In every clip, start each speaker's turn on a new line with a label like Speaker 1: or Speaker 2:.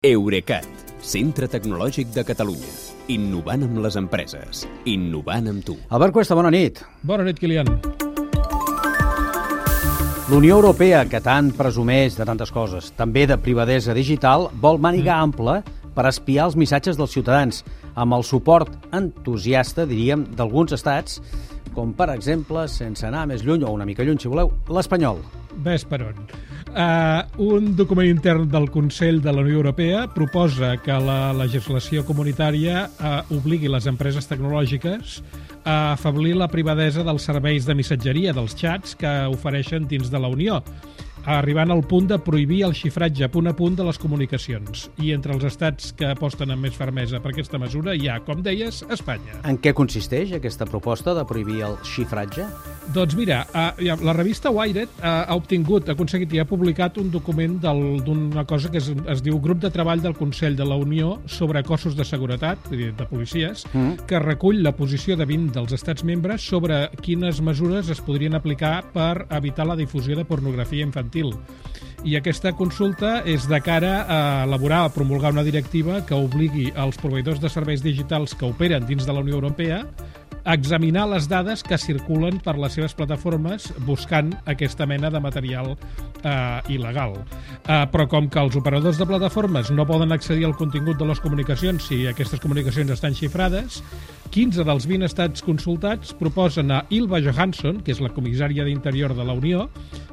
Speaker 1: Eurecat, centre tecnològic de Catalunya. Innovant amb les empreses. Innovant amb tu.
Speaker 2: Albert Cuesta, bona nit.
Speaker 3: Bona nit, Kilian.
Speaker 2: L'Unió Europea, que tant presumeix de tantes coses, també de privadesa digital, vol màniga mm. ampla per espiar els missatges dels ciutadans, amb el suport entusiasta, diríem, d'alguns estats, com per exemple, sense anar més lluny, o una mica lluny, si voleu, l'espanyol.
Speaker 3: Ves per on. Uh, un document intern del Consell de la Unió Europea proposa que la legislació comunitària uh, obligui les empreses tecnològiques a afablir la privadesa dels serveis de missatgeria, dels xats que ofereixen dins de la Unió arribant al punt de prohibir el xifratge punt a punt de les comunicacions. I entre els estats que aposten amb més fermesa per aquesta mesura hi ha, com deies, Espanya.
Speaker 2: En què consisteix aquesta proposta de prohibir el xifratge?
Speaker 3: Doncs mira, uh, la revista Wired uh, ha obtingut, ha aconseguit i ha publicat un document d'una cosa que es, es diu Grup de Treball del Consell de la Unió sobre cossos de seguretat, de policies, mm. que recull la posició de 20 dels estats membres sobre quines mesures es podrien aplicar per evitar la difusió de pornografia infantil infantil. I aquesta consulta és de cara a elaborar, a promulgar una directiva que obligui als proveïdors de serveis digitals que operen dins de la Unió Europea examinar les dades que circulen per les seves plataformes buscant aquesta mena de material eh, il·legal. Eh, però com que els operadors de plataformes no poden accedir al contingut de les comunicacions si aquestes comunicacions estan xifrades, 15 dels 20 estats consultats proposen a Ilva Johansson, que és la comissària d'Interior de la Unió,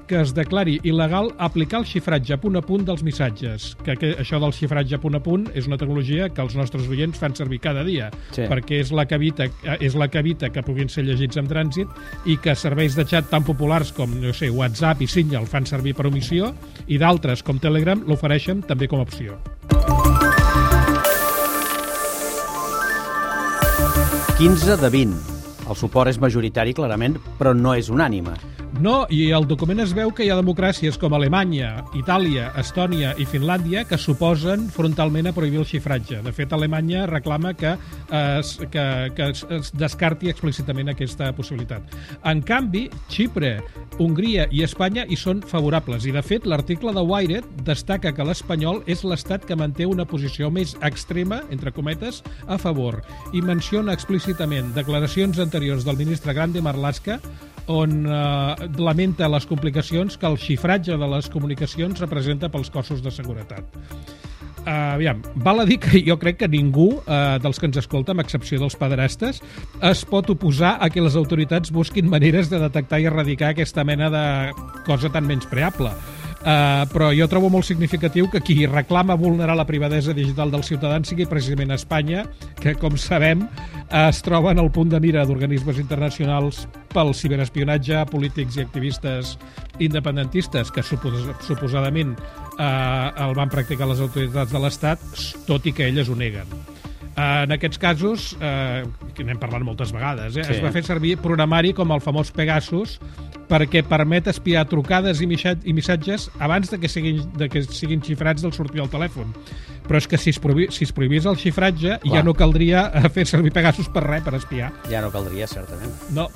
Speaker 3: que es declari il·legal aplicar el xifratge a punt a punt dels missatges. Que, que això del xifratge a punt a punt és una tecnologia que els nostres oients fan servir cada dia, sí. perquè és la que evita, és la que que evita que puguin ser llegits en trànsit i que serveis de xat tan populars com no sé, WhatsApp i Signal fan servir per omissió i d'altres com Telegram l'ofereixen també com a opció.
Speaker 2: 15 de 20. El suport és majoritari, clarament, però no és unànime.
Speaker 3: No, i el document es veu que hi ha democràcies com Alemanya, Itàlia, Estònia i Finlàndia que suposen frontalment a prohibir el xifratge. De fet, Alemanya reclama que es, que, que es descarti explícitament aquesta possibilitat. En canvi, Xipre, Hongria i Espanya hi són favorables. I, de fet, l'article de Wired destaca que l'espanyol és l'estat que manté una posició més extrema, entre cometes, a favor, i menciona explícitament declaracions anteriors del ministre Grande Marlaska on eh, lamenta les complicacions que el xifratge de les comunicacions representa pels cossos de seguretat. Uh, aviam, val a dir que jo crec que ningú uh, dels que ens escolta, amb excepció dels pederastes, es pot oposar a que les autoritats busquin maneres de detectar i erradicar aquesta mena de cosa tan menyspreable. Uh, però jo trobo molt significatiu que qui reclama vulnerar la privadesa digital dels ciutadans sigui precisament Espanya, que, com sabem, es troba en el punt de mira d'organismes internacionals pel ciberespionatge, polítics i activistes independentistes que supos suposadament eh, el van practicar les autoritats de l'Estat, tot i que elles ho neguen. En aquests casos, eh, que n'hem parlat moltes vegades, eh, sí. es va fer servir programari com el famós Pegasus perquè permet espiar trucades i missatges abans de que siguin, de que siguin xifrats del sortir al telèfon. Però és que si es, prohibís, si es prohibís el xifratge Clar. ja no caldria fer servir Pegasus per res, per espiar.
Speaker 2: Ja no caldria, certament.
Speaker 3: No.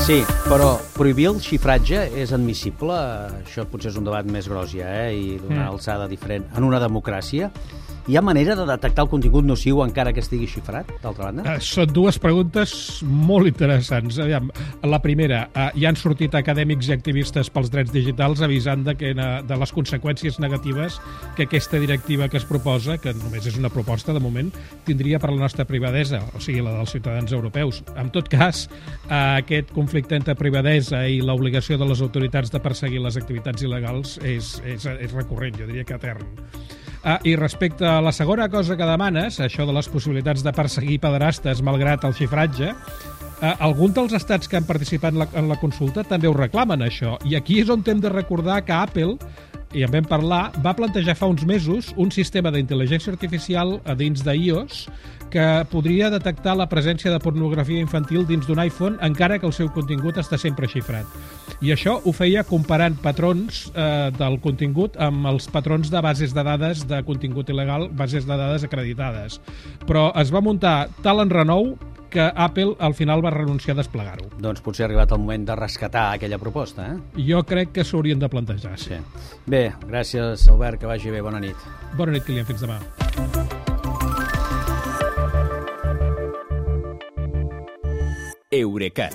Speaker 2: Sí, però prohibir el xifratge és admissible? Això potser és un debat més gros ja, eh? I d'una mm. alçada diferent. En una democràcia, hi ha manera de detectar el contingut nociu encara que estigui xifrat, d'altra banda?
Speaker 3: Uh, són dues preguntes molt interessants. Aviam, la primera, uh, hi han sortit acadèmics i activistes pels drets digitals avisant de, que, de les conseqüències negatives que aquesta directiva que es proposa, que només és una proposta de moment, tindria per la nostra privadesa, o sigui, la dels ciutadans europeus. En tot cas, uh, aquest conflicte entre privadesa i l'obligació de les autoritats de perseguir les activitats il·legals és, és, és recurrent, jo diria que etern. Ah, I respecte a la segona cosa que demanes, això de les possibilitats de perseguir pederastes malgrat el xifratge, eh, alguns dels estats que han participat en la, en la consulta també ho reclamen, això. I aquí és on hem de recordar que Apple i en vam parlar, va plantejar fa uns mesos un sistema d'intel·ligència artificial a dins d'iOS que podria detectar la presència de pornografia infantil dins d'un iPhone encara que el seu contingut està sempre xifrat. I això ho feia comparant patrons eh, del contingut amb els patrons de bases de dades de contingut il·legal, bases de dades acreditades. Però es va muntar tal enrenou que Apple al final va renunciar a desplegar-ho.
Speaker 2: Doncs potser ha arribat el moment de rescatar aquella proposta, eh?
Speaker 3: Jo crec que s'haurien de plantejar, sí.
Speaker 2: Sí. Bé, gràcies, Albert, que vagi bé. Bona nit.
Speaker 3: Bona nit, Kilian. Fins demà.
Speaker 1: Eurecat,